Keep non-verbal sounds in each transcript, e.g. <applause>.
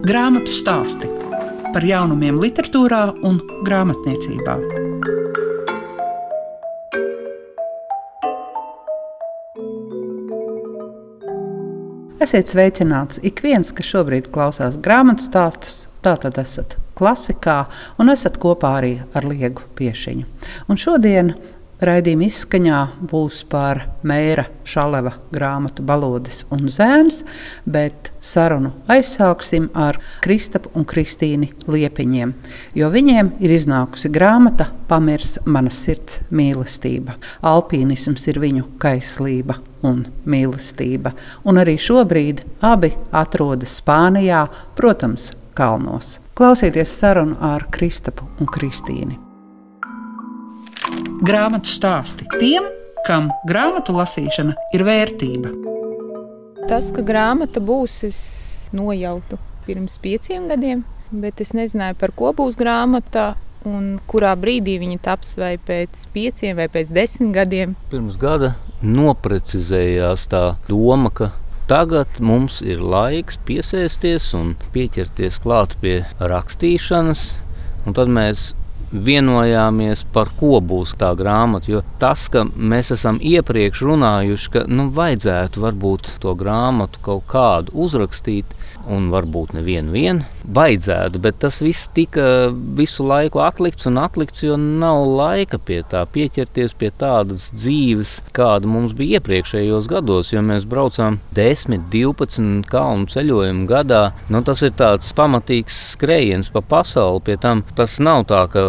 Grāmatu stāsti par jaunumiem, literatūrā un grāmatniecībā. Esiet sveicināts ik viens, kas šobrīd klausās grāmatu stāstus. Tātad esat klasikā un esat kopā arī ar Liegu Piešiņu. Un šodien Raidījuma izskaņā būs par Mēra Šaleva grāmatu Balodis un Zēns, bet sarunu aizsāksim ar Kristapu un Kristīni Liepiņiem, jo viņiem ir iznākusi grāmata Pamirs manas sirds mīlestība. Alpīnisms ir viņu kaislība un mīlestība, un arī šobrīd abi atrodas Spānijā, protams, kalnos. Klausieties sarunu ar Kristapu un Kristīnu grāmatu stāsti tiem, kam grāmatu lasīšana ir vērtība. Tas, ka grāmata būs, es nojautu pirms pieciem gadiem, bet es nezināju, par ko būs grāmata. Un kurā brīdī viņa taps, vai pēc pieciem, vai pēc desmit gadiem? Pirms gada noprecizējās tā doma, ka tagad mums ir laiks piesēsties un pieķerties klāt pie rakstīšanas. Un tad mēs vienojāmies, par ko būs tā grāmata. Jo tas, ka mēs esam iepriekš runājuši, ka nu, vajadzētu varbūt to grāmatu kaut kādu uzrakstīt, un varbūt nevienu vien, vajadzētu, bet tas viss tika visu laiku atlikts un atlikts, jo nav laika pie tā pieķerties pie tādas dzīves, kāda mums bija iepriekšējos gados, jo mēs braucām 10, 12 kalnu ceļojumu gadā. Nu, tas ir tāds pamatīgs skrējiens pa pasauli, pie tam tas nav tā, ka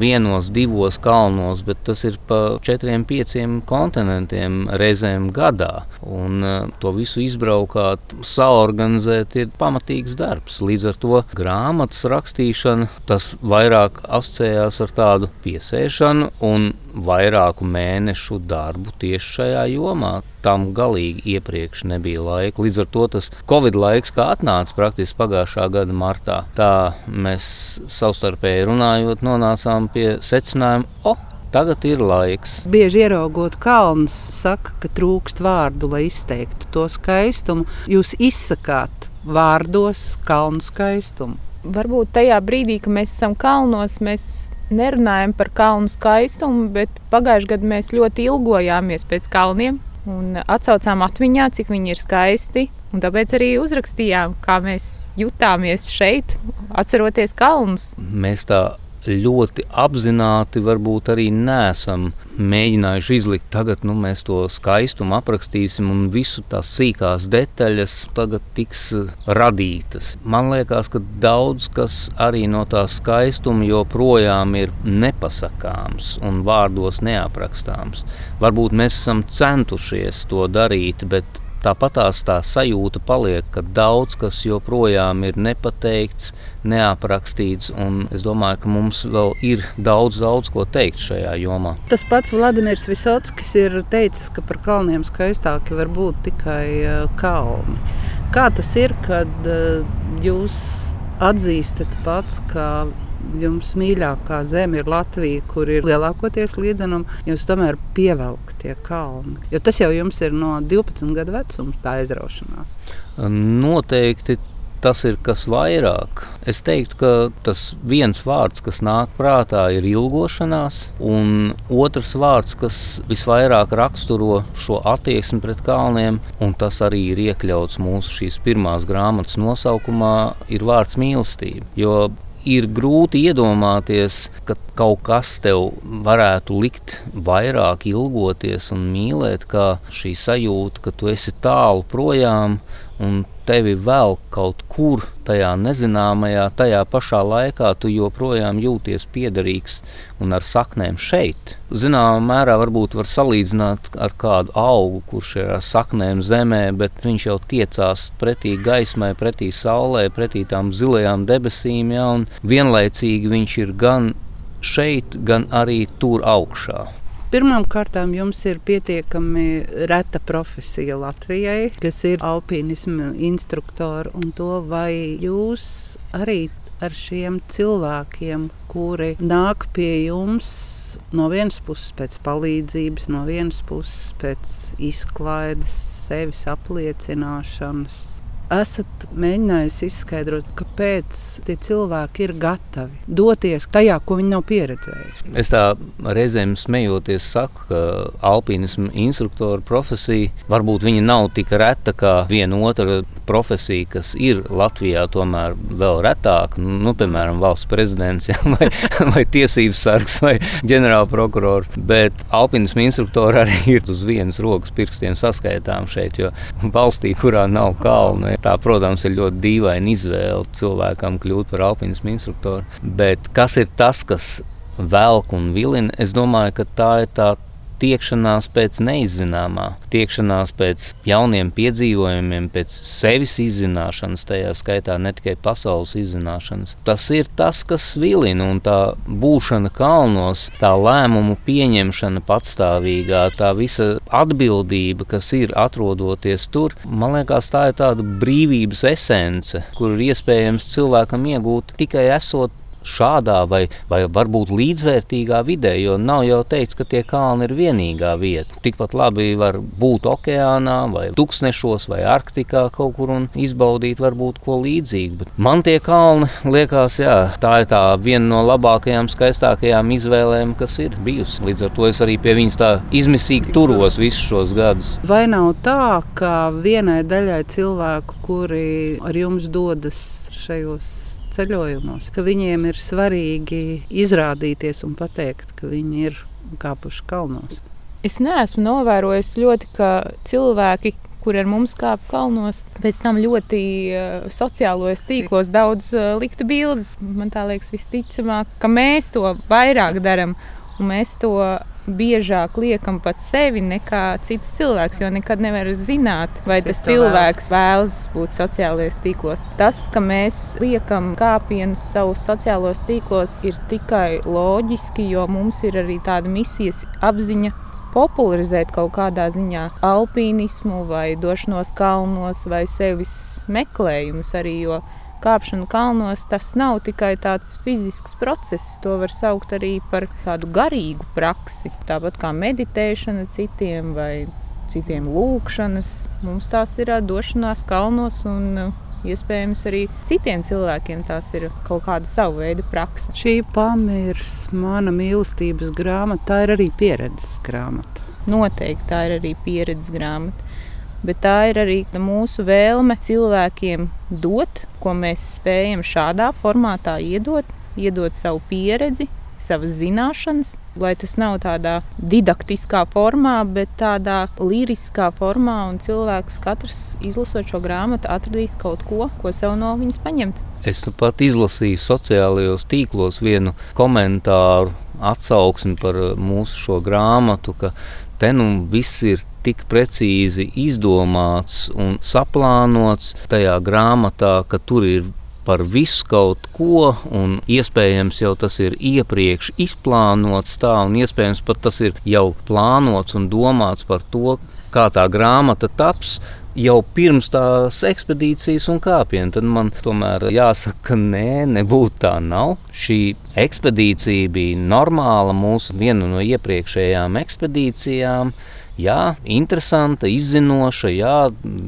vienos, divos kalnos, bet tas ir pa četriem, pieciem kontinentiem reizēm gadā. Un uh, to visu izbraukāt, saorganizēt ir pamatīgs darbs. Līdz ar to grāmatas rakstīšana tas vairāk asociējās ar tādu piesēšanu un vairāku mēnešu darbu tieši šajā jomā. Tam galīgi iepriekš nebija laika. Līdz ar to tas Covid laiks, kā atnāca praktiski pagājušā gada martā, tā mēs savstarpēji runājot, nonācām pie secinājuma, o, Tagad ir laiks. Bieži ieraugot kalnus, saka, ka trūkst vārdu, lai izteiktu to skaistumu. Jūs izsakāt vārdos kalnu skaistumu. Varbūt tajā brīdī, kad mēs esam kalnos, mēs nerunājam par kalnu skaistumu, bet pagājušajā gadā mēs ļoti ilgojāmies pēc kalniem un atcaucām atmiņā, cik viņi ir skaisti. Un tāpēc arī uzrakstījām, kā mēs jutāmies šeit, atceroties kalnus. Mēs tā ļoti apzināti varbūt arī nesam mēģinājuši izlikt. Tagad nu, mēs to skaistumu aprakstīsim, un visu tās sīkās detaļas tagad tiks eh, radītas. Man liekas, ka daudz kas arī no tā skaistuma joprojām ir nepasakāms un vārdos neaprakstāms. Varbūt mēs esam centušies to darīt, bet Tāpat tās tā sajūta paliek, ka daudz kas joprojām ir nepateikts, neaprakstīts, un es domāju, ka mums vēl ir daudz, daudz ko teikt šajā jomā. Tas pats Vladimirs Visotskis ir teicis, ka par kalniem skaistāki var būt tikai kalni. Kā tas ir, kad jūs atzīstat pats, ka jums mīļākā zeme ir Latvija, kur ir lielākoties līdzenumi, jums tomēr pievelk tie kalni. Jo tas jau jums ir no 12 gadu vecuma tā aizraušanās. Noteikti tas ir kas vairāk. Es teiktu, ka tas viens vārds, kas nāk prātā, ir ilgošanās, un otrs vārds, kas visvairāk raksturo šo attieksmi pret kalniem, un tas arī ir iekļauts mūsu šīs pirmās grāmatas nosaukumā, ir vārds mīlestība. Jo ir grūti iedomāties, ka kaut kas tev varētu likt vairāk ilgoties un mīlēt, kā šī sajūta, ka tu esi tālu projām un tevi vēl kaut kur tajā nezināmajā, tajā pašā laikā tu joprojām jūties piederīgs un ar saknēm šeit. Zināmā mērā varbūt var salīdzināt ar kādu augu, kurš ir ar saknēm zemē, bet viņš jau tiecās pretī gaismai, pretī saulē, pretī tām zilajām debesīm, ja, un vienlaicīgi viņš ir gan šeit, gan arī tur augšā. Pirmkārt, jums ir pietiekami reta profesija Latvijai, kas ir alpīnisma instruktori. To, vai jūs arī ar šiem cilvēkiem, kuri nāk pie jums no vienas puses pēc palīdzības, no vienas puses pēc izklaides, sevis apliecināšanas. Esat mēģinājusi izskaidrot, ka kāpēc tie cilvēki ir gatavi doties tajā, ko viņi nav pieredzējuši. Es tā reizēm smejoties saku, ka alpīnismu instruktora profesija varbūt nav tik reta kā viena otra profesija, kas ir Latvijā tomēr vēl retāk, nu, piemēram, valsts prezidents ja, vai, <laughs> vai tiesības sargs vai ģenerālprokurors. Bet alpīnismu instruktori arī ir uz vienas rokas pirkstiem saskaitām šeit, jo valstī, kurā nav kalnu, tā, protams, ir ļoti dīvaina izvēle cilvēkam kļūt par alpīnismu instruktoru. Bet kas ir tas, kas velk un vilina? Es domāju, ka tā ir tā tiekšanās pēc neizzināmā, tiekšanās pēc jauniem piedzīvojumiem, pēc sevis izzināšanas, tajā skaitā ne tikai pasaules izzināšanas. Tas ir tas, kas vilina un tā būšana kalnos, tā lēmumu pieņemšana patstāvīgā, tā visa atbildība, kas ir atrodoties tur, man liekas, tā ir tāda brīvības esence, kur ir iespējams cilvēkam iegūt tikai esot šādā vai, vai varbūt līdzvērtīgā vidē, jo nav jau teikts, ka tie kalni ir vienīgā vieta. Tikpat labi var būt okeānā, vai tūkstnešos, vai Arktikā kaut kur un izbaudīt varbūt ko līdzīgu. Bet man tie kalni liekas, jā, tā ir tā viena no labākajām, skaistākajām izvēlēm, kas ir bijusi. Līdz ar to es arī pie viņas tā izmisīgi turos visus šos gadus. Vai nav tā, ka vienai daļai cilvēku, kuri ar jums dodas šajos ceļojumos, ka viņiem ir svarīgi izrādīties un pateikt, ka viņi ir kāpuši kalnos. Es neesmu novērojis ļoti, ka cilvēki, kur ar mums kāpj kalnos, pēc tam ļoti uh, sociālajos tīklos daudz uh, liktu bildes. Man liekas, visticamāk, ka mēs to vairāk darām un mēs to biežāk liekam pat sevi nekā cits cilvēks, jo nekad nevar zināt, vai tas cilvēks vēlas būt sociālajos tīklos. Tas, ka mēs liekam kāpienus savus sociālos tīklos, ir tikai loģiski, jo mums ir arī tāda misijas apziņa popularizēt kaut kādā ziņā alpīnismu, vai došanos kalnos, vai sevis meklējumus arī. Jo kāpšana kalnos tas nav tikai tāds fizisks process, to var saukt arī par tādu garīgu praksi. Tāpat kā meditēšana citiem vai citiem lūkšanas, mums tās ir došanās kalnos un iespējams arī citiem cilvēkiem tās ir kaut kāda sava veida praksa. Šī pamirs, mana mīlestības grāmata, tā ir arī pieredzes grāmata. Noteikti tā ir arī pieredzes grāmata bet tā ir arī mūsu vēlme cilvēkiem dot, ko mēs spējam šādā formātā iedot, iedot savu pieredzi, savas zināšanas, lai tas nav tādā didaktiskā formā, bet tādā liriskā formā, un cilvēks katrs izlasot šo grāmatu atradīs kaut ko, ko sev no viņas paņemt. Es nu pat izlasīju sociālajos tīklos vienu komentāru atsauksmi par mūsu šo grāmatu, ka te nu viss ir tik precīzi izdomāts un saplānots tajā grāmatā, ka tur ir par visu kaut ko, un iespējams jau tas ir iepriekš izplānots tā, un iespējams pat tas ir jau plānots un domāts par to, kā tā grāmata taps. Jau pirms tās ekspedīcijas un kāpienu, tad man tomēr jāsaka, ka nē, nebūtu tā nav. Šī ekspedīcija bija normāla mūsu viena no iepriekšējām ekspedīcijām. Jā, interesanta, izzinoša, jā,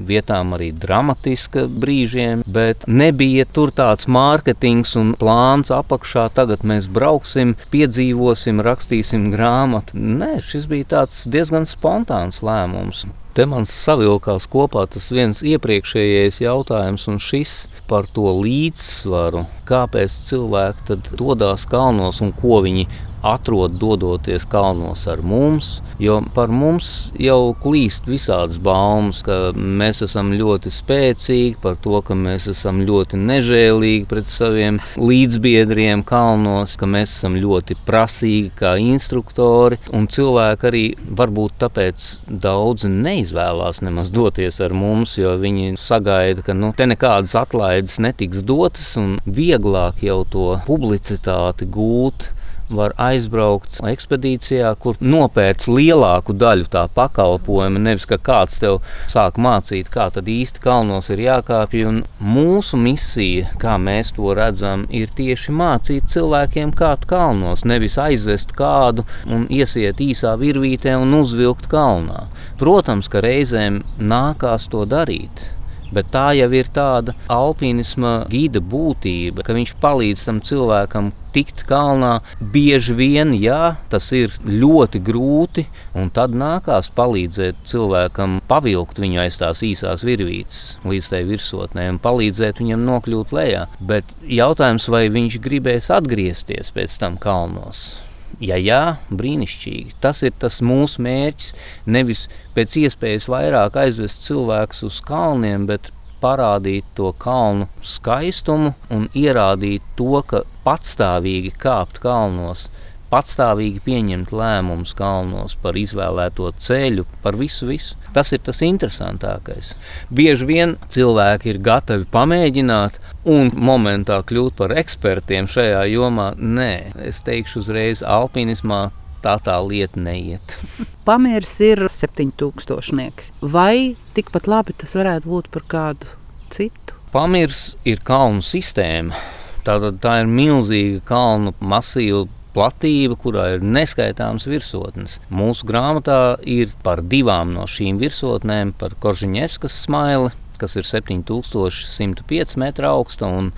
vietām arī dramatiska brīžiem, bet nebija tur tāds mārketings un plāns apakšā. Tagad mēs brauksim, piedzīvosim, rakstīsim grāmatu. Nē, šis bija diezgan spontāns lēmums. Te man savilkās kopā tas viens iepriekšējais jautājums, un šis par to līdzsvaru, kāpēc cilvēki dodas kalnos un ko viņi atrod dodoties kalnos ar mums. Jo par mums jau klīst visādas baumas, ka mēs esam ļoti spēcīgi, par to, ka mēs esam ļoti nežēlīgi pret saviem līdzbiedriem kalnos, ka mēs esam ļoti prasīgi kā instruktori. Un cilvēki arī varbūt tāpēc daudzi neizvēlās nemaz doties ar mums, jo viņi sagaida, ka nu, te nekādas atlaides netiks dotas un vieglāk jau to publicitāti gūt var aizbraukt ekspedīcijā, kur nopērts lielāku daļu tā pakalpojuma. Nevis ka kāds tev sāk mācīt, kā tad īsti kalnos ir jākāpj. Un mūsu misija, kā mēs to redzam, ir tieši mācīt cilvēkiem kāpt kalnos, nevis aizvest kādu un iesiet īsā virvītē un uzvilkt kalnā. Protams, ka reizēm nākās to darīt Bet tā jau ir tāda alpinisma gida būtība, ka viņš palīdz tam cilvēkam tikt kalnā. Bieži vien, jā, tas ir ļoti grūti, un tad nākās palīdzēt cilvēkam pavilkt viņu aiz tās īsās virvītes līdz tai virsotnē un palīdzēt viņam nokļūt lejā. Bet jautājums, vai viņš gribēs atgriezties pēc tam kalnos? Ja jā, brīnišķīgi. Tas ir tas mūsu mērķis. Nevis pēc iespējas vairāk aizvest cilvēkus uz kalniem, bet parādīt to kalnu skaistumu un ierādīt to, ka patstāvīgi kāpt kalnos patstāvīgi pieņemt lēmumus kalnos par izvēlēto ceļu, par visu, visu. Tas ir tas interesantākais. Bieži vien cilvēki ir gatavi pamēģināt un momentā kļūt par ekspertiem šajā jomā. Nē, es teikšu uzreiz, alpinismā tā tā lieta neiet. <laughs> Pamērs ir 7000. Vai tikpat labi tas varētu būt par kādu citu? Pamirs ir kalnu sistēma. Tātad tā ir milzīga kalnu masīva platība, kurā ir neskaitāms virsotnes. Mūsu grāmatā ir par divām no šīm virsotnēm, par Koržiņevskas smaili, kas ir 7105 metru augsta, un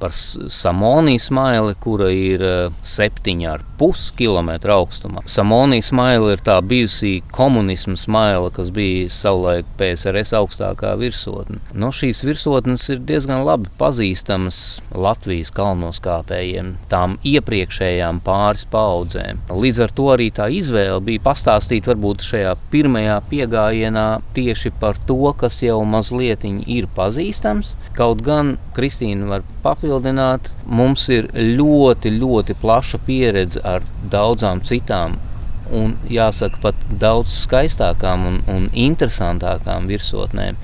par Samonijas maili, kura ir 7,5 km augstumā. Samonijas maila ir tā bijusī komunisma smaila, kas bija savulaik PSRS augstākā virsotne. No šīs virsotnes ir diezgan labi pazīstamas Latvijas kalnoskāpējiem, tām iepriekšējām pāris paudzēm. Līdz ar to arī tā izvēle bija pastāstīt varbūt šajā pirmajā piegājienā tieši par to, kas jau mazliet ir pazīstams. Kaut gan Kristīna var papildināt, mums ir ļoti, ļoti plaša pieredze ar daudzām citām un jāsaka pat daudz skaistākām un, un interesantākām virsotnēm.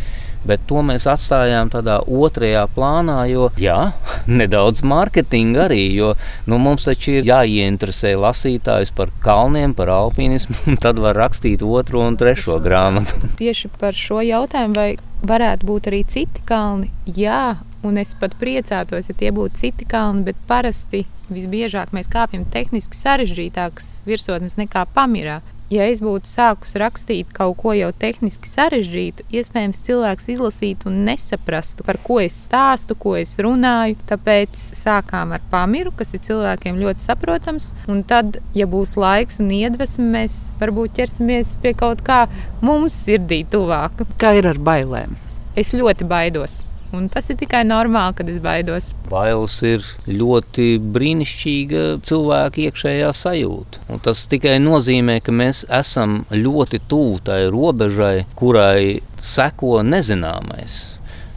Bet to mēs atstājām tādā otrajā plānā, jo jā, <laughs> nedaudz mārketinga arī. Jo nu, mums taču ir jāieinteresē lasītājs par kalniem, par alpinismu, un tad var rakstīt otro un trešo grāmatu. Tieši par šo jautājumu, vai varētu būt arī citi kalni? Jā, un es pat priecātos, ja tie būtu citi kalni, bet parasti visbiežāk mēs kāpjam tehniski sarežģītākas virsotnes nekā pamirā ja es būtu sākus rakstīt kaut ko jau tehniski sarežģītu, iespējams, cilvēks izlasītu un nesaprastu, par ko es stāstu, ko es runāju. Tāpēc sākām ar pamiru, kas ir cilvēkiem ļoti saprotams. Un tad, ja būs laiks un iedvesma, mēs varbūt ķersimies pie kaut kā mums sirdī tuvāka. Kā ir ar bailēm? Es ļoti baidos. Un tas ir tikai normāli, kad es baidos. Bailes ir ļoti brīnišķīga cilvēka iekšējā sajūta. Un tas tikai nozīmē, ka mēs esam ļoti tuvu tai robežai, kurai seko nezināmais.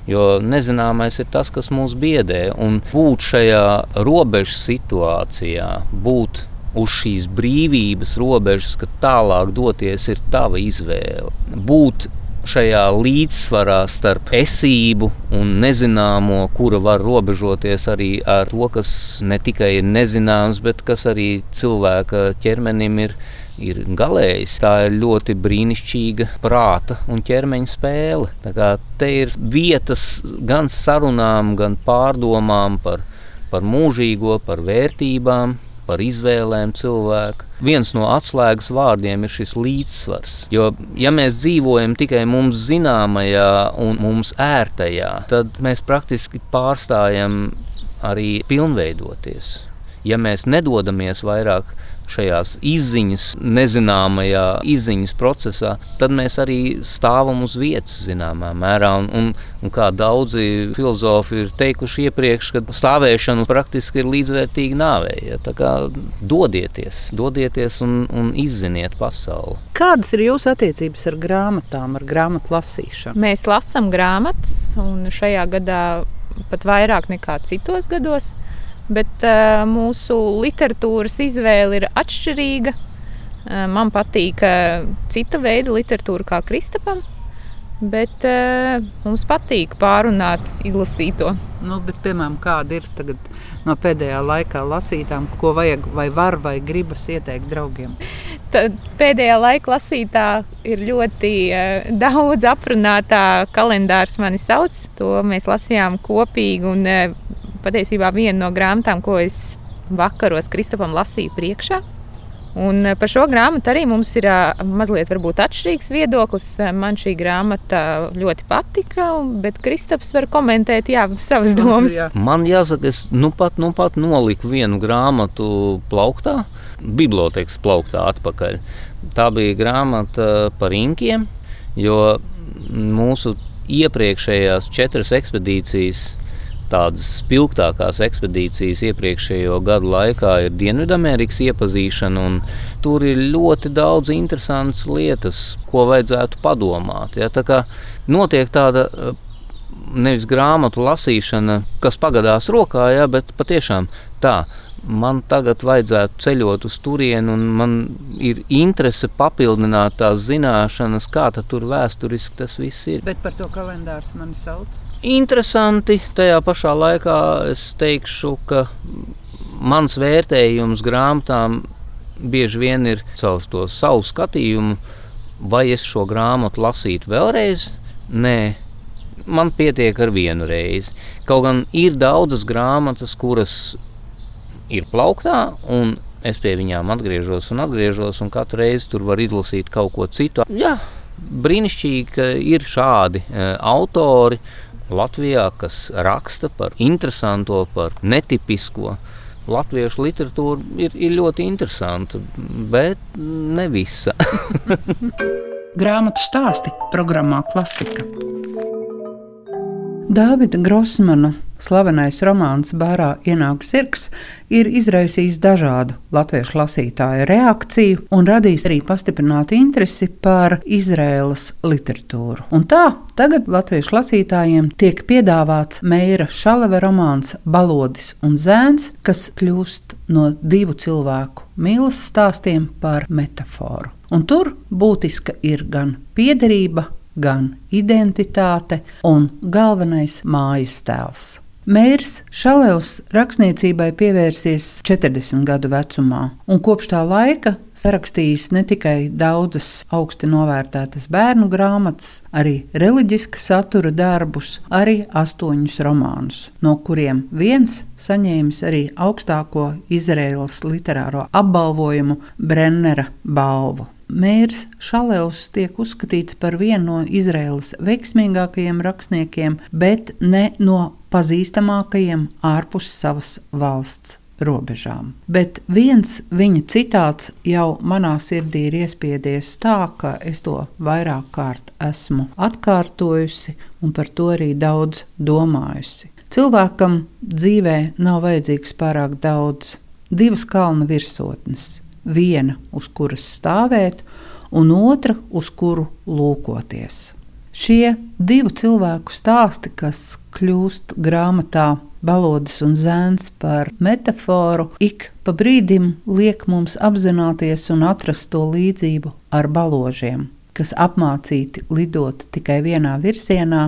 Jo nezināmais ir tas, kas mūs biedē. Un būt šajā robežas situācijā, būt uz šīs brīvības robežas, ka tālāk doties ir tava izvēle. Būt šajā līdzsvarā starp esību un nezināmo, kura var robežoties arī ar to, kas ne tikai ir nezināms, bet kas arī cilvēka ķermenim ir. Ir galējis. Tā ir ļoti brīnišķīga prāta un ķermeņa spēle. Te ir vietas gan sarunām, gan pārdomām par, par mūžīgo, par vērtībām, par izvēlēm cilvēka. Viens no atslēgas vārdiem ir šis līdzsvars. Jo, ja mēs dzīvojam tikai mums zināmajā un mums ērtajā, tad mēs praktiski pārstājam arī pilnveidoties. Ja mēs nedodamies vairāk šajās izziņas, nezināmajā izziņas procesā, tad mēs arī stāvam uz vietas zināmā mērā. Un, un, un kā daudzi filozofi ir teikuši iepriekš, ka stāvēšana praktiski ir līdzvērtīga nāvei. Ja? Tā kā dodieties, dodieties un, un izziniet pasauli. Kādas ir jūsu attiecības ar grāmatām, ar grāmatu lasīšanu? Mēs lasām grāmatas, un šajā gadā pat vairāk nekā citos gados bet uh, mūsu literatūras izvēle ir atšķirīga. Uh, man patīk uh, cita veida literatūra, kā Kristapam. Bet uh, mums patīk pārunāt izlasīto. Nu, bet, piemēram, kāda ir no pēdējā laikā lasītām, ko vajag, vai var, vai gribas ieteikt draugiem? Tad pēdējā laika lasītā ir ļoti uh, daudz aprunātā kalendārs, mani sauc. To mēs lasījām kopīgi. Un, uh, patiesībā viena no grāmatām, ko es vakaros Kristofam lasīju priekšā. Un par šo grāmatu arī mums ir mazliet atšķirīgs viedoklis. Man šī grāmata ļoti patika, bet Kristaps var komentēt jā, savas domas. Man jāsaka, es nu pat, nu pat noliku vienu grāmatu plauktā, bibliotekas plauktā atpakaļ. Tā bija grāmata par inkiem, jo mūsu iepriekšējās četras ekspedīcijas tādas spilgtākās ekspedīcijas iepriekšējo gadu laikā ir Dienvidamerikas iepazīšana. Tur ir ļoti daudz interesantas lietas, ko vajadzētu padomāt. Ja? Tā kā notiek tāda eh, nevis grāmatu lasīšana, kas pagadās rokā, ja, bet patiešām tā man tagad vajadzētu ceļot uz turieni, un man ir interese papildināt tās zināšanas, kā tur vēsturiski tas viss ir. Bet par to kalendārs man sauc. Interesanti. Tajā pašā laikā es teikšu, ka mans vērtējums grāmatām bieži vien ir caur to savu skatījumu. Vai es šo grāmatu lasītu vēlreiz? Nē, man pietiek ar vienu reizi. Kaut gan ir daudzas grāmatas, kuras ir plauktā, un es pie viņām atgriežos un atgriežos, un katru reizi tur var izlasīt kaut ko citu. Jā, brīnišķīgi, ka ir šādi e, autori Latvijā, kas raksta par interesanto, par netipisko. Latviešu literatūra ir, ir ļoti interesanta, bet ne visa. <laughs> Grāmatu stāsti programmā Klasika. Dāvida Grossmana slavenais romāns Bārā ienāk zirgs ir izraisījis dažādu latviešu lasītāju reakciju un radījis arī pastiprinātu interesi par Izraēlas literatūru. Un tā tagad latviešu lasītājiem tiek piedāvāts Meira Šaleva romāns Balodis un Zēns, kas kļūst no divu cilvēku mīlestības stāstiem par metaforu. Un tur būtiska ir gan piederība, gan identitāte un galvenais mājas tēls. Mērs Šalevs rakstniecībai pievērsies 40 gadu vecumā, un kopš tā laika sarakstījis ne tikai daudzas augsti novērtētas bērnu grāmatas, arī reliģiska satura darbus, arī astoņus romānus, no kuriem viens saņēmis arī augstāko Izraēlas literāro apbalvojumu Brennera balvu. Mērs Šalevs tiek uzskatīts par vienu no Izraēlas veiksmīgākajiem rakstniekiem, bet ne no pazīstamākajiem ārpus savas valsts robežām. Bet viens viņa citāts jau manā sirdī ir iespiedies tā, ka es to vairāk kārt esmu atkārtojusi un par to arī daudz domājusi. Cilvēkam dzīvē nav vajadzīgs pārāk daudz, divas kalna virsotnes viena, uz kuras stāvēt, un otra, uz kuru lūkoties. Šie divu cilvēku stāsti, kas kļūst grāmatā Balodas un zēns par metaforu, ik pa brīdim liek mums apzināties un atrast to līdzību ar baložiem, kas apmācīti lidot tikai vienā virzienā,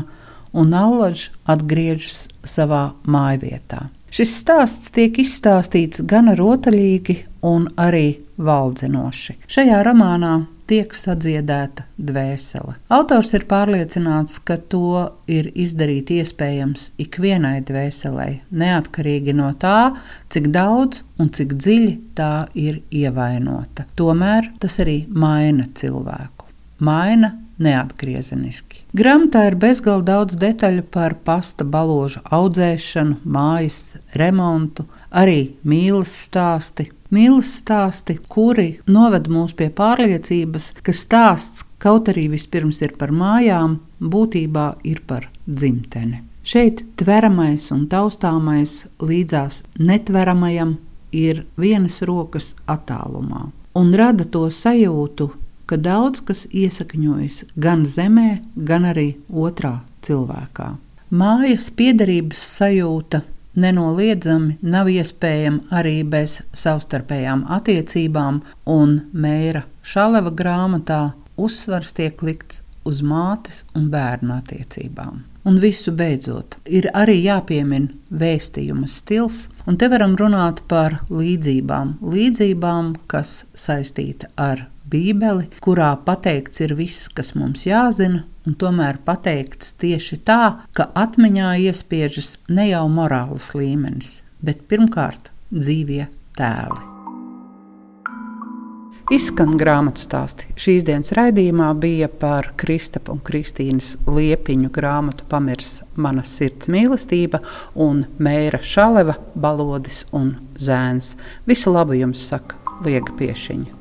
un allaž atgriežas savā mājvietā. Šis stāsts tiek izstāstīts gan rotaļīgi, gan arī valdzinoši. Šajā romānā tiek sadziedēta dvēsele. Autors ir pārliecināts, ka to ir izdarīt iespējams ikvienai dvēselei, neatkarīgi no tā, cik daudz un cik dziļi tā ir ievainota. Tomēr tas arī maina cilvēku. Maina neatgriezeniski. Grāmatā ir bezgalīgi daudz detaļu par pasta balāžu audzēšanu, mājas remontu, arī mīlestības stāsti. Mīlestības stāsti, kuri noved mūs pie pārliecības, ka stāsts, kaut arī vispirms ir par mājām, būtībā ir par dzimteni. Šeit tveramais un taustāmais līdzās netveramajam ir vienas rokas attālumā un rada to sajūtu, ka daudz kas iesakņojas gan zemē, gan arī otrā cilvēkā. Mājas piederības sajūta nenoliedzami nav iespējama arī bez savstarpējām attiecībām, un Mēra Šaleva grāmatā uzsvars tiek likts uz mātes un bērnu attiecībām. Un visu beidzot, ir arī jāpiemina vēstījuma stils, un te varam runāt par līdzībām. Līdzībām, kas saistīta ar Bībeli, kurā pateikts ir viss, kas mums jāzina, un tomēr pateikts tieši tā, ka atmiņā iespiežas ne jau morāls līmenis, bet pirmkārt dzīvie tēli. Izskan grāmatu stāsti. Šīs dienas raidījumā bija par Kristapa un Kristīnas liepiņu grāmatu Pamirs manas sirds mīlestība un Mēra Šaleva balodis un zēns. Visu labu jums saka Liega Piešiņa.